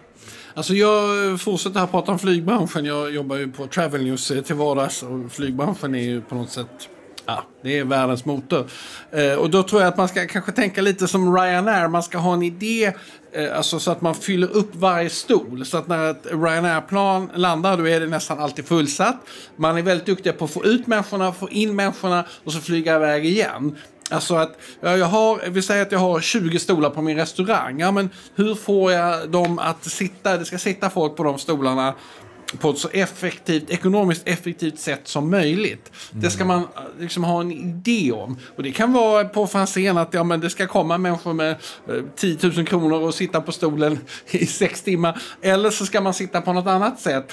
Alltså jag fortsätter här prata om flygbranschen. Jag jobbar ju på Travel News eh, till vardags och flygbranschen är ju på något sätt Ja, det är världens motor. Eh, och då tror jag att man ska kanske tänka lite som Ryanair. Man ska ha en idé eh, alltså så att man fyller upp varje stol. Så att när ett Ryanair-plan landar då är det nästan alltid fullsatt. Man är väldigt duktig på att få ut människorna, få in människorna och så flyga iväg igen. Alltså att jag har, vi säger att jag har 20 stolar på min restaurang. Ja, men hur får jag dem att sitta? Det ska sitta folk på de stolarna på ett så effektivt, ekonomiskt effektivt sätt som möjligt. Det ska man eh, liksom ha en idé om. Och det kan vara på Franzén att ja, men det ska komma människor med eh, 10 000 kronor och sitta på stolen i sex timmar. Eller så ska man sitta på något annat sätt.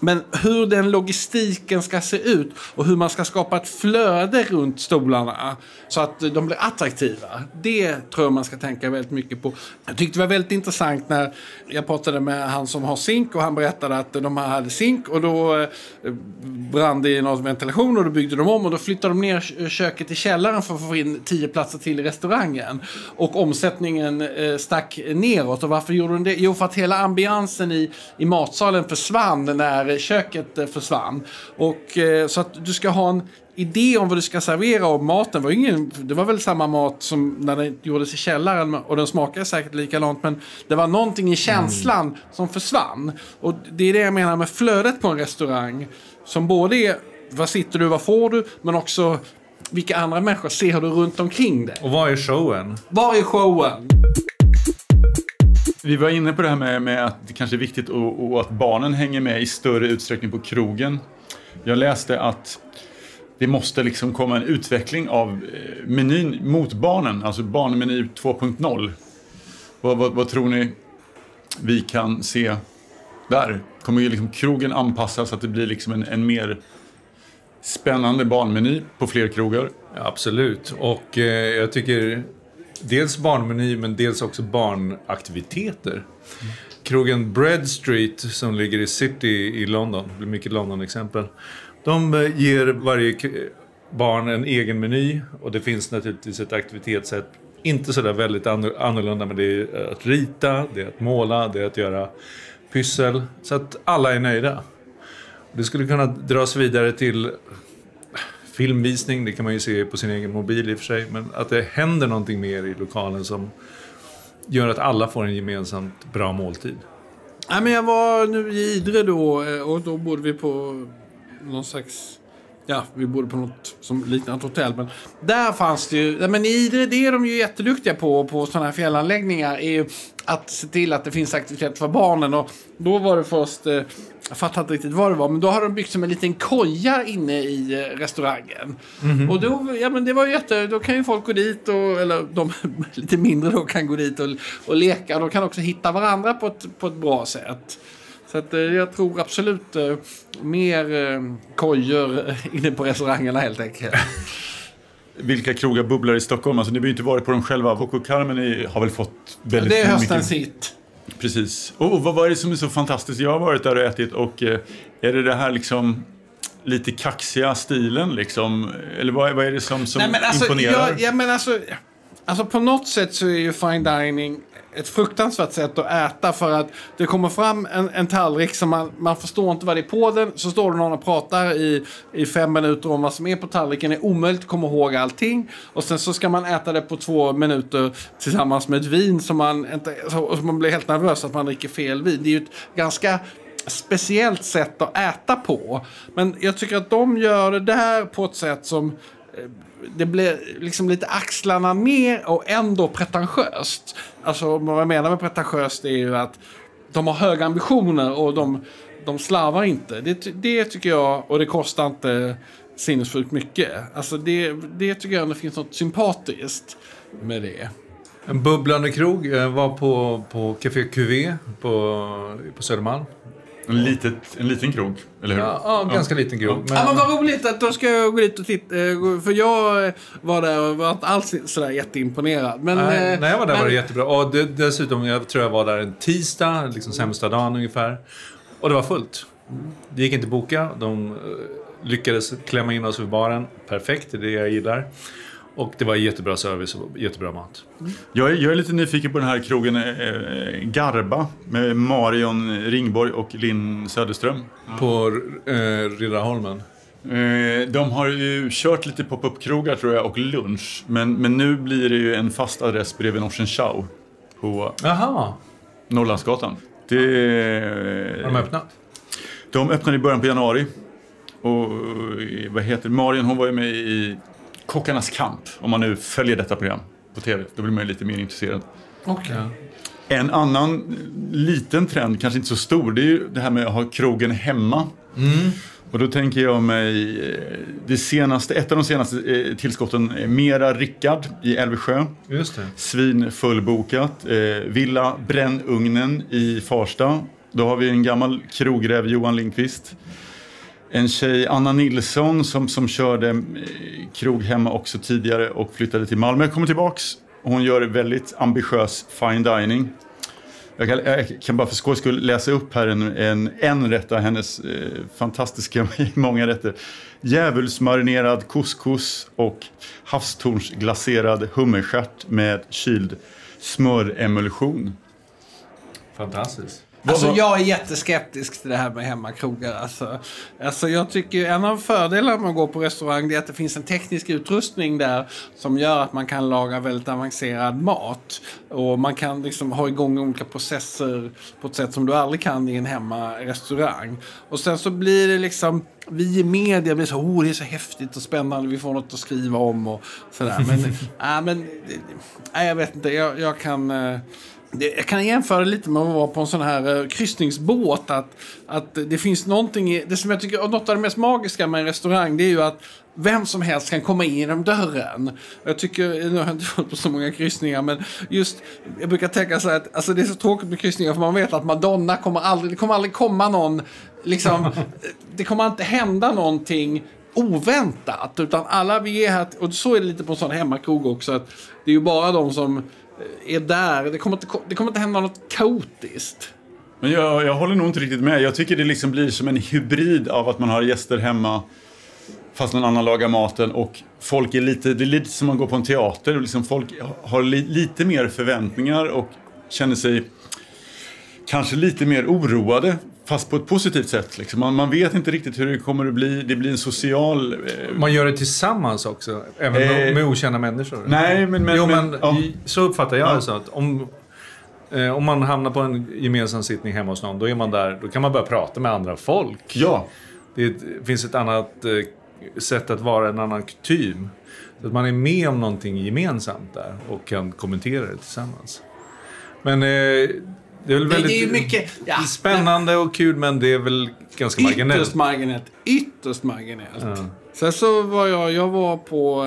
Men hur den logistiken ska se ut och hur man ska skapa ett flöde runt stolarna så att de blir attraktiva. Det tror jag man ska tänka väldigt mycket på. Jag tyckte det var väldigt intressant när jag pratade med han som har zink och han berättade att de hade zink och då eh, brann det i någon ventilation och då byggde de om och då flyttade de ner köket i källaren för att få in tio platser till i restaurangen. Och omsättningen eh, stack neråt. Och varför gjorde de det? Jo, för att hela ambiansen i, i matsalen försvann när barköket eh, försvann. Och, eh, så att du ska ha en idé om vad du ska servera och maten var ingen, det var väl samma mat som när den gjordes i källaren och den smakade säkert likadant men det var någonting i känslan mm. som försvann. Och det är det jag menar med flödet på en restaurang som både är vad sitter du, vad får du, men också vilka andra människor ser du runt omkring dig. Och vad är showen? Vad är showen? Vi var inne på det här med, med att det kanske är viktigt och, och, att barnen hänger med i större utsträckning på krogen. Jag läste att det måste liksom komma en utveckling av eh, menyn mot barnen, alltså barnmeny 2.0. Vad, vad, vad, tror ni vi kan se där? Kommer ju liksom krogen anpassas så att det blir liksom en, en mer spännande barnmeny på fler krogar? Absolut, och eh, jag tycker dels barnmeny men dels också barnaktiviteter. Mm. Krogen Bread Street som ligger i City i London, det blir mycket London-exempel. De eh, ger varje barn en egen meny och det finns naturligtvis ett aktivitetssätt. Inte sådär väldigt annorlunda men det är eh, att rita, det är att måla, det är att göra pyssel. Så att alla är nöjda. Det skulle kunna dras vidare till filmvisning, det kan man ju se på sin egen mobil i och för sig. Men att det händer någonting mer i lokalen som gör att alla får en gemensamt bra måltid. Nej, men jag var nu i Idre då eh, och då bodde vi på någon slags ja, vi bodde på något som liknande ett hotell. Men där fanns det ju, men i Idre, det är de ju jätteduktiga på, på sådana här fjällanläggningar, är ju att se till att det finns aktivitet för barnen. Och då var det först, eh, jag fattar inte riktigt vad det var, men då har de byggt som en liten koja inne i eh, restaurangen. Mm -hmm. Och då, ja men det var jätte, då kan ju folk gå dit, och, eller de lite mindre då kan gå dit och, och leka. De kan också hitta varandra på ett, på ett bra sätt. Så att, eh, jag tror absolut eh, mer eh, kojor inne på restaurangerna helt enkelt. Vilka krogar bubblar i Stockholm? Alltså, ni ju inte varit på dem själva. Coco Carmen har väl fått väldigt mycket... Det är höstens hit. Precis. Och, vad är det som är så fantastiskt? Jag har varit där och ätit och är det det här liksom lite kaxiga stilen liksom? Eller vad, vad är det som, som Nej, alltså, imponerar? Jag, ja, men alltså, alltså på något sätt så är ju fine dining ett fruktansvärt sätt att äta för att det kommer fram en, en tallrik som man, man förstår inte vad det är på den. Så står det någon och pratar i, i fem minuter om vad som är på tallriken. Det är omöjligt att komma ihåg allting. Och sen så ska man äta det på två minuter tillsammans med ett vin som man, inte, så man blir helt nervös att man dricker fel vin. Det är ju ett ganska speciellt sätt att äta på. Men jag tycker att de gör det där på ett sätt som eh, det blir liksom lite axlarna ner och ändå pretentiöst. Alltså vad jag menar med pretentiöst är ju att de har höga ambitioner och de, de slarvar inte. Det, det tycker jag, och det kostar inte sinnessjukt mycket. Alltså det, det tycker jag ändå finns något sympatiskt med det. En bubblande krog eh, var på, på Café QV på, på Södermalm. En, litet, en liten krog, eller hur? Ja, ja ganska liten krog. Men... Ja, men vad roligt att då ska jag gå dit och titta. Eh, för jag var där och var inte alls sådär jätteimponerad. Men, Nej, eh, när jag var där men... var det jättebra. Och det, dessutom, jag tror jag var där en tisdag, liksom sämsta dagen ungefär. Och det var fullt. Det gick inte att boka. De eh, lyckades klämma in oss vid baren. Perfekt, det är det jag gillar. Och det var jättebra service och jättebra mat. Jag är, jag är lite nyfiken på den här krogen eh, Garba med Marion Ringborg och Linn Söderström. På eh, Riddarholmen. Eh, de har ju kört lite pop-up-krogar tror jag och lunch. Men, men nu blir det ju en fast adress bredvid Norsen Chow på Aha. Norrlandsgatan. Det, har de öppnat? De öppnade i början på januari. Och vad heter Marion, hon var ju med i Kockarnas kamp, om man nu följer detta program på tv. Då blir man ju lite mer intresserad. Okay. En annan liten trend, kanske inte så stor, det är ju det här med att ha krogen hemma. Mm. Och då tänker jag mig eh, det senaste, ett av de senaste eh, tillskotten, Mera Rickard i Älvsjö. Just det. Svin fullbokat. Eh, Villa Brännugnen i Farsta. Då har vi en gammal krogräv, Johan Lindqvist en tjej, Anna Nilsson, som, som körde eh, krog hemma också tidigare och flyttade till Malmö. Kommer tillbaks. Hon gör väldigt ambitiös fine dining. Jag kan, jag kan bara för skojs skull läsa upp här en, en, en rätt av hennes eh, fantastiska, många rätter. Djävulsmarinerad couscous och havstornsglaserad hummerstjärt med kyld smöremulsion. Fantastiskt. Alltså jag är jätteskeptisk till det här med hemmakrogar. Alltså, alltså jag tycker en av fördelarna med att gå på restaurang är att det finns en teknisk utrustning där som gör att man kan laga väldigt avancerad mat. Och man kan liksom ha igång olika processer på ett sätt som du aldrig kan i en hemmarestaurang. Och sen så blir det liksom, vi i media blir så, oh det är så häftigt och spännande, vi får något att skriva om och sådär. Men, äh, men nej, jag vet inte, jag, jag kan... det, jag kan jämföra lite med att vara på en sån här uh, kryssningsbåt. Att, att det finns någonting i, det som jag tycker, något av det mest magiska med en restaurang det är ju att vem som helst kan komma in genom dörren. Jag tycker, nu har jag inte varit på så många kryssningar, men just, jag brukar tänka så här att alltså det är så tråkigt med kryssningar för man vet att Madonna kommer aldrig, det kommer aldrig komma någon, liksom, det kommer inte hända någonting oväntat. Utan alla vi är här, och så är det lite på en sån hemmakrog också, att det är ju bara de som eh, Eh, är där. Det kommer inte, det kommer inte hända något kaotiskt. Men jag, jag håller nog inte riktigt med. Jag tycker det liksom blir som en hybrid av att man har gäster hemma fast någon annan lagar maten och folk är lite, det är lite som att gå på en teater. och Liksom folk har li, lite mer förväntningar och känner sig kanske lite mer oroade fast på ett positivt sätt. Liksom. Man, man vet inte riktigt hur det kommer att bli. Det blir en social... Eh, Man gör det tillsammans också, även Eh, med okända människor. nej, men... men, jo, men men ja. så uppfattar jag Ja. det. Så att om, eh, om man hamnar på en gemensam sittning hemma hos någon, då är man där, då kan man börja prata med andra folk. ja. Det finns ett annat eh, sätt att vara, en annan kutym. Så att man är med om någonting gemensamt där och kan kommentera det tillsammans. Men eh, det är väl väldigt det är ju mycket- ja. spännande och kul, men det är väl ganska marginellt. Ytterst marginellt. Ytterst marginellt. Ja. Sen så var jag, jag var på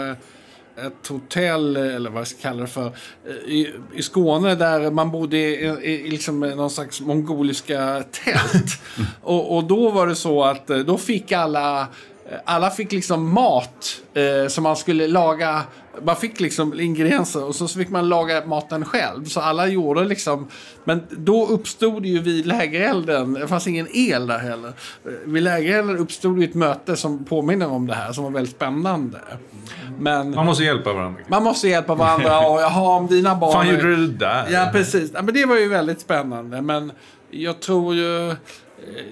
eh, ett hotell, eller vad jag ska kalla det för, eh, i, i Skåne där man bodde i, i, liksom någon slags mongoliska tält. och, och då var det så att eh, då fick alla alla fick liksom mat eh, som man skulle laga. Man fick liksom ingredienser och så fick man laga maten själv. Så alla gjorde liksom. Men då uppstod ju vid lägerelden, det fanns ingen el där heller. Vid lägerelden uppstod ju ett möte som påminner om det här, som var väldigt spännande. Men Man måste hjälpa varandra. man måste hjälpa varandra och jaha, om dina barn... fan gjorde du det där? Ja, precis. Ja, men det var ju väldigt spännande. Men jag tror ju... eh,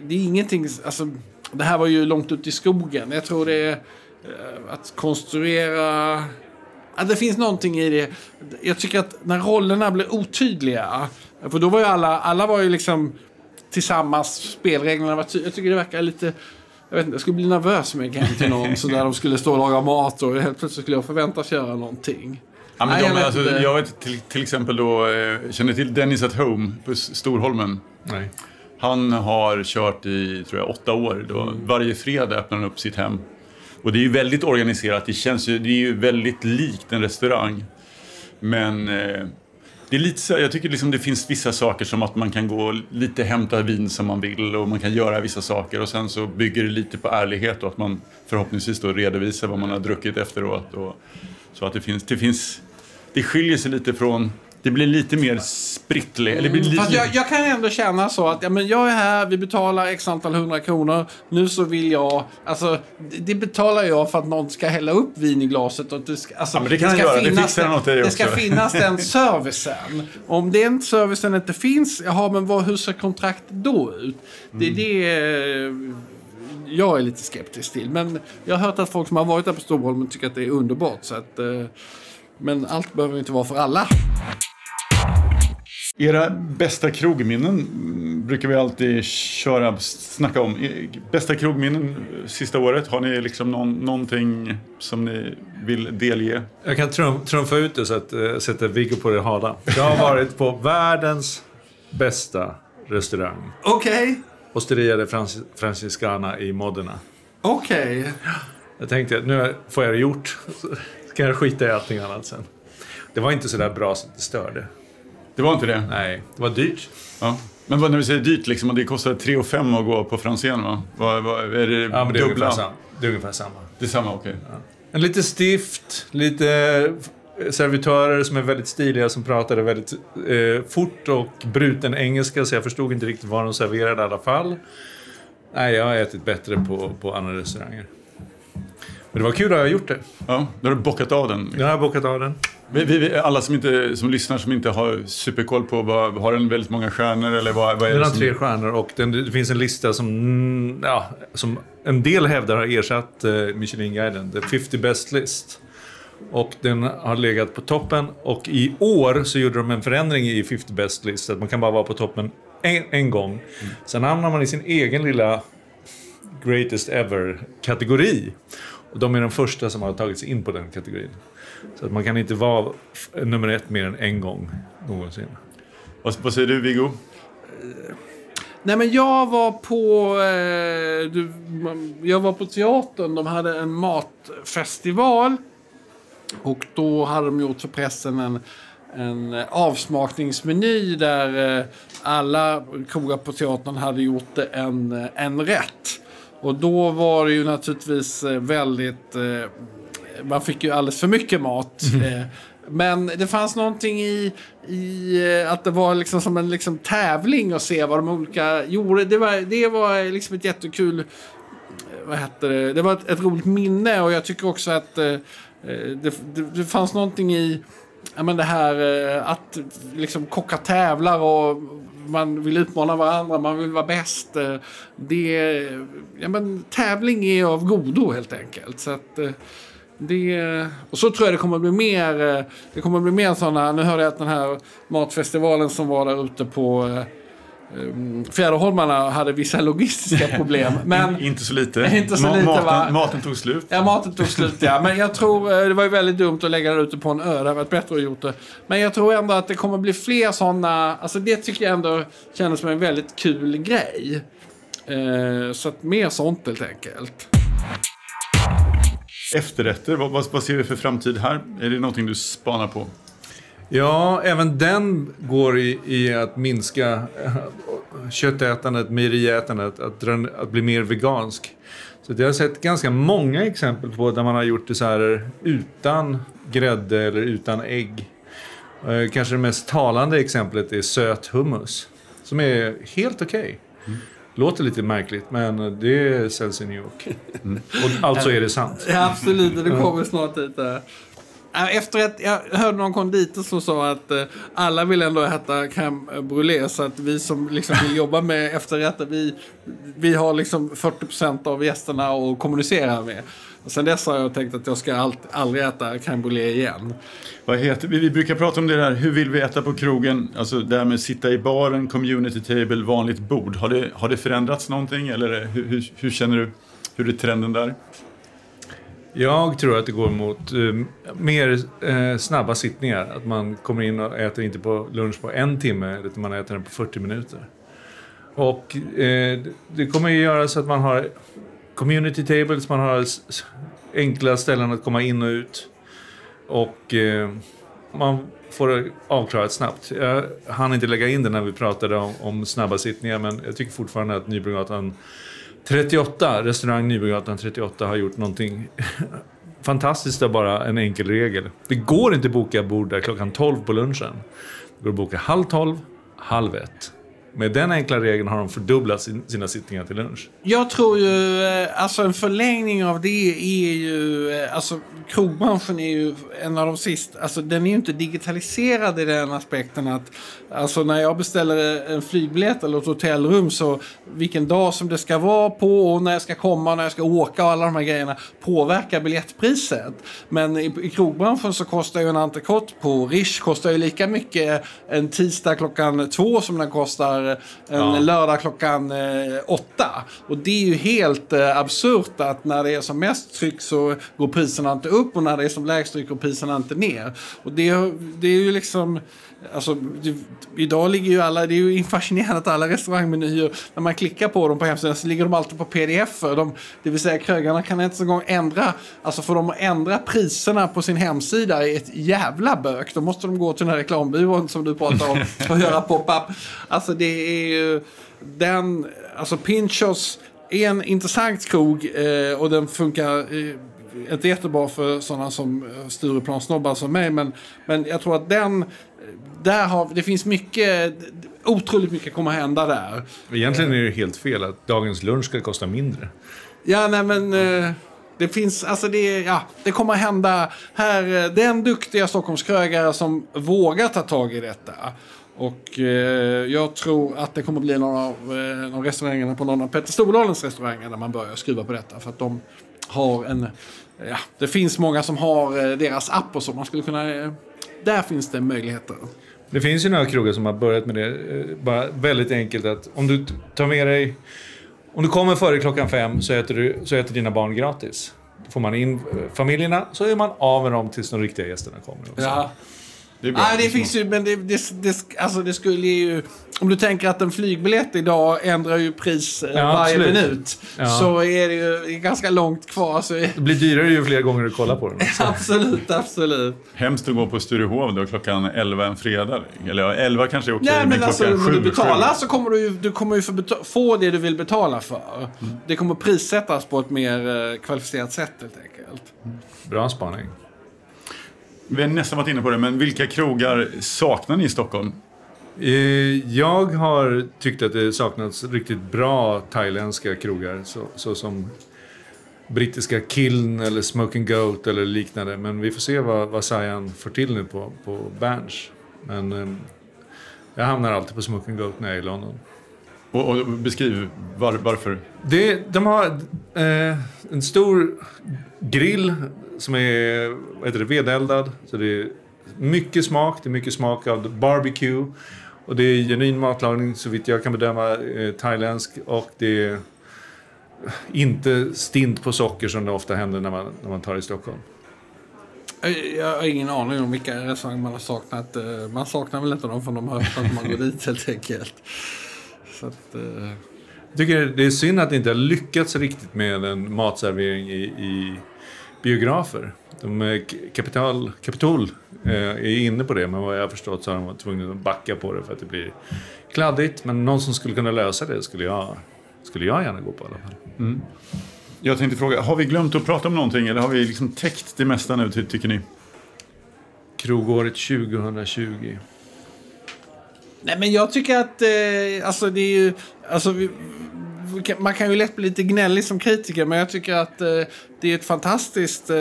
Det är ingenting... Alltså, det här var ju långt ut i skogen. Jag tror det är eh, att konstruera... Ja, det finns någonting i det. Jag tycker att när rollerna blir otydliga. För då var ju alla... Alla var ju liksom tillsammans. Spelreglerna var tydliga. Jag tycker det verkar lite... Jag vet inte, jag skulle bli nervös med någon så där de skulle stå och laga mat och helt plötsligt skulle jag förväntas göra någonting. Ja, men Nej, de, jag vet alltså, jag vet till, till exempel då, eh, känner till Dennis at Home på Storholmen. Nej. Han har kört i, tror jag, åtta år. Då Varje fredag öppnar han upp sitt hem. Och det är ju väldigt organiserat. Det, känns ju, det är ju väldigt likt en restaurang. Men eh, det är lite så, jag tycker liksom det finns vissa saker som att man kan gå lite hämta vin som man vill och man kan göra vissa saker och sen så bygger det lite på ärlighet och att man förhoppningsvis då redovisar vad man har druckit efteråt. Och, så att det finns, det finns, det skiljer sig lite från, det blir lite mer spritt. Eller det blir lite, Fast jag, jag kan ändå känna så att ja, men jag är här, vi betalar x antal hundra kronor. Nu så vill jag... Alltså, det, det betalar jag för att någon ska hälla upp vin i glaset. Och det, ska, alltså, Ja, men det kan han göra. Det finnas han åt dig Det ska finnas den servicen. Om den servicen inte finns, jaha, men vad, hur ser kontraktet då ut? Det är det eh, jag är lite skeptisk till. Men jag har hört att folk som har varit där på Storholmen tycker att det är underbart. Så att, eh, men allt behöver inte vara för alla. Era bästa krogminnen brukar vi alltid köra, snacka om. Bästa krogminnen eh, sista året, har ni liksom någon, någonting som ni vill delge? Jag kan trum, trumfa ut det så att uh, sätta Viggo på det hala. Jag har varit på världens bästa restaurang. Okej, Osteria de Francis- Franciscana i Modena. okej. Jag tänkte att nu får jag det gjort. Kan jag skita i allting annat sen. Det var inte så där bra så det störde. Det var inte det? Nej, det var dyrt. Ja. Men vad, när vi säger dyrt, liksom, det kostar 3 5 att gå på Franzén va? Vad, vad, är det Ja, men det är, ungefär dubbla? samma. det är ungefär samma. Det är samma, okej. En lite stift, lite servitörer som är väldigt stiliga som pratade väldigt eh, fort och bruten engelska så jag förstod inte riktigt vad de serverade i alla fall. Nej, jag har ätit bättre på, på andra restauranger. Men det var kul att jag har gjort det. Ja, då har du bockat av den. Nu har jag bokat av den. Vi, vi, alla som, inte, som lyssnar som inte har superkoll på, vad, har den väldigt många stjärnor eller vad, vad är Den har som... tre stjärnor och den, det finns en lista som, mm, ja, som en del hävdar har ersatt eh, Michelin-guiden. The 50 Best List. Och den har legat på toppen och i år så gjorde de en förändring i 50 Best List. Att man kan bara vara på toppen en, en gång. Sen hamnar man i sin egen lilla Greatest Ever-kategori. Och de är de första som har tagit sig in på den kategorin. Så att man kan inte vara nummer ett mer än en gång någonsin. Vad, vad säger du Viggo? Nej men jag var på... Eh, du, jag var på teatern. De hade en matfestival. Och då hade de gjort för pressen en, en avsmakningsmeny där eh, alla krogar på teatern hade gjort en, en rätt. Och då var det ju naturligtvis eh, väldigt... Eh, man fick ju alldeles för mycket mat. Eh, men det fanns någonting i, i eh, att det var liksom som en liksom tävling att se vad de olika gjorde. Det var, det var liksom ett jättekul... eh, Vad heter det? Det var ett, ett roligt minne och jag tycker också att eh, det, det, det fanns någonting i ja, men det här eh, att liksom kockar tävlar och man vill utmana varandra, man vill vara bäst. Eh, det, ja, men, tävling är av godo helt enkelt. Så att, eh, det, och så tror jag det kommer bli mer, eh, det kommer bli mer sådana, nu hörde jag att den här matfestivalen som var där ute på Fjäderholmarna hade vissa logistiska problem. Men Inte så lite. Inte så lite, maten, maten tog slut. Ja, maten tog slut ja. Men jag tror, eh, det var ju väldigt dumt att lägga det ute på en ö. Det hade varit bättre att gjort det. Men jag tror ändå att det kommer bli fler sådana, alltså det tycker jag ändå kändes som en väldigt kul grej. Eh, så att mer sånt helt enkelt. Efterrätter, vad, vad ser vi för framtid här? Är det någonting du spanar på? Ja, även den går i, i att minska eh, köttätandet, mejeriätandet, att, att bli mer vegansk. Så jag har sett ganska många exempel på där man har gjort desserter utan grädde eller utan ägg. Eh, Kanske det mest talande exemplet är söt hummus. Som är helt okej. Låter lite märkligt, men det säljs i New York. Och alltså är det sant. Ja, absolut. Det kommer snart hit. Efter att jag hörde någon konditor som sa att eh, alla vill ändå äta crème brûlée. Så att vi som liksom vill jobba med efterrätter, vi, vi har liksom 40% av gästerna att kommunicera med. Och sen dess har jag tänkt att jag ska allt, aldrig äta crème brûlée igen. Vad heter, vi brukar prata om det där, hur vill vi äta på krogen? Alltså det här med sitta i baren, community table, vanligt bord. Har det, har det förändrats någonting eller hur, hur, hur känner du? Hur är trenden där? Jag tror att det går mot uh, mer uh, snabba sittningar. Att man kommer in och äter inte på lunch på en timme, utan man äter den på 40 minuter. Och uh, det kommer ju göra så att man har community tables, man har enkla ställen att komma in och ut. Och man får det avklarat snabbt. Jag hann inte lägga in det när vi pratade om, om snabba sittningar, men jag tycker fortfarande att Nybrogatan 38, restaurang Nybrogatan 38 har gjort någonting fantastiskt av bara en enkel regel. Det går inte att boka bord där klockan 12 på lunchen. Det går att boka halv 12, halv 1. Med den enkla regeln har de fördubblat sin, sina sittningar till lunch. Jag tror ju, eh, alltså en förlängning av det är ju, eh, alltså krogbranschen är ju en av de sista, alltså den är ju inte digitaliserad i den aspekten att, alltså när jag beställer en flygbiljett eller ett hotellrum så vilken dag som det ska vara på och när jag ska komma, och när jag ska åka och alla de här grejerna påverkar biljettpriset. Men i, i krogbranschen så kostar ju en entrecote på Rish kostar ju lika mycket en tisdag klockan två som den kostar en Ja. lördag klockan eh, åtta. Och det är ju helt eh, absurt att när det är som mest tryck så går priserna inte upp och när det är som lägst tryck går priserna inte ner. Och det, det är ju liksom... Alltså, idag ligger ju alla, det är ju fascinerande att alla restaurangmenyer, när man klickar på dem på hemsidan så ligger de alltid på pdf. De, det vill säga krögarna kan inte så gång ändra, alltså för dem att ändra priserna på sin hemsida är ett jävla bök. Då måste de gå till den här reklambyrån som du pratar om och göra pop-up. Alltså det är ju den, alltså Pinchos är en intressant krog eh, och den funkar eh, inte jättebra för sådana som Stureplan-snobbar som mig. Men, men jag tror att den, där har, det finns mycket, otroligt mycket kommer hända där. Egentligen är det helt fel att dagens lunch ska kosta mindre. Ja, nej men... Eh, Det finns, alltså det, ja, det kommer att hända här. eh, Det är en duktiga Stockholmskrögare som vågar ta tag i detta. Och eh, jag tror att det kommer att bli någon av eh, de restaurangerna på någon av Petter Stordalens restauranger där man börjar skruva på detta. För att de har en, ja, det finns många som har eh, deras app och så. Man skulle kunna, eh, där finns det möjligheter. Det finns ju några krogar som har börjat med det. eh, Bara väldigt enkelt att om du tar med dig... Om du kommer före klockan fem så äter, du, så äter dina barn gratis. Får man in eh, familjerna så är man av med dem tills de riktiga gästerna kommer. Ja. Det. Nej, det finns ju, men det, det, det, alltså det skulle ju... Om du tänker att en flygbiljett idag ändrar ju pris eh, Ja, varje absolut. minut. Ja. Så är det ju ganska långt kvar. Så, Det blir dyrare ju fler gånger du kollar på den. absolut, absolut. Hemskt att gå på Sturehov då klockan 11 en fredag. Eller ja, 11 kanske är okej, Nej, men men klockan alltså, när 7 du betalar sju. så kommer du ju, du kommer ju få, det du vill betala för. Det kommer prissättas på ett mer eh, kvalificerat sätt helt enkelt. Bra spaning. Vi har nästan varit inne på det, men vilka krogar saknar ni i Stockholm? Eh, Jag har tyckt att det saknats riktigt bra thailändska krogar. Så, så som brittiska Kiln eller Smoking Goat eller liknande. Men vi får se vad, vad Sayan får till nu på, på Berns. Men eh, jag hamnar alltid på Smoking Goat när jag är i London. Och, och beskriv var, varför. Det, de har eh, en stor grill som är vad heter det, vedeldad. Så det är mycket smak. Det är mycket smak av barbecue. Och det är genuin matlagning så vitt jag kan bedöma eh, thailändsk. Och det är inte stint på socker som det ofta händer när man, när man tar i Stockholm. Jag har ingen aning om vilka restauranger man har saknat. Eh, Man saknar väl inte dem för de har öppnat man går dit helt enkelt. Så att, eh, Jag tycker det är synd att det inte har lyckats riktigt med en matservering i, i biografer. De, eh, Capital, Capitol eh, är inne på det, men vad jag har förstått så har de varit tvungna att backa på det för att det blir kladdigt. Men någon som skulle kunna lösa det skulle jag, skulle jag gärna gå på i alla fall. Jag tänkte fråga, har vi glömt att prata om någonting eller har vi liksom täckt det mesta nu ty- tycker ni? Krogåret 2020. Nej, men jag tycker att eh, alltså det är ju... Alltså, vi, man kan ju lätt bli lite gnällig som kritiker, men jag tycker att eh, det är ett fantastiskt... Eh,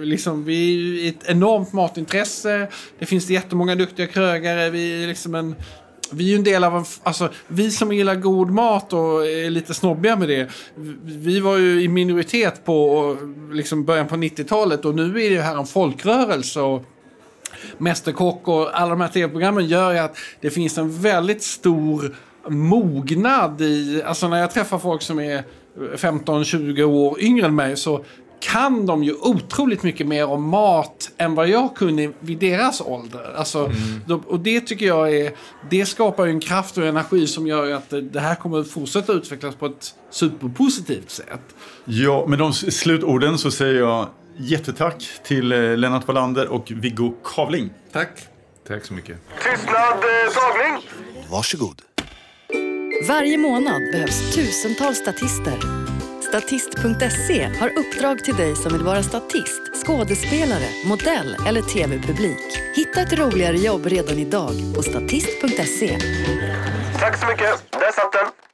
liksom, vi är ju ett enormt matintresse. Det finns jättemånga duktiga krögare. Vi är liksom en... Vi är ju en del av en... Alltså, vi som gillar god mat och är lite snobbiga med det. vi- var ju i minoritet på liksom början på 90-talet och nu är det här en folkrörelse. Och, Mästerkock och alla de här tv-programmen gör ju att det finns en väldigt stor mognad i... Alltså när jag träffar folk som är 15-20 år yngre än mig så kan de ju otroligt mycket mer om mat än vad jag kunde vid deras ålder. Alltså, de, och det tycker jag är... Det skapar ju en kraft och energi som gör att det, det här kommer att fortsätta utvecklas på ett superpositivt sätt. Ja, med de slutorden så säger jag jättetack till eh, Lennart Wallander och Viggo Kavling. Tack. Tack så mycket. Tystnad, eh, tagning! Varsågod. Varje månad behövs tusentals statister. Statist.se har uppdrag till dig som vill vara statist, skådespelare, modell eller tv-publik. Hitta ett roligare jobb redan idag på statist.se. Tack så mycket. Där satt den.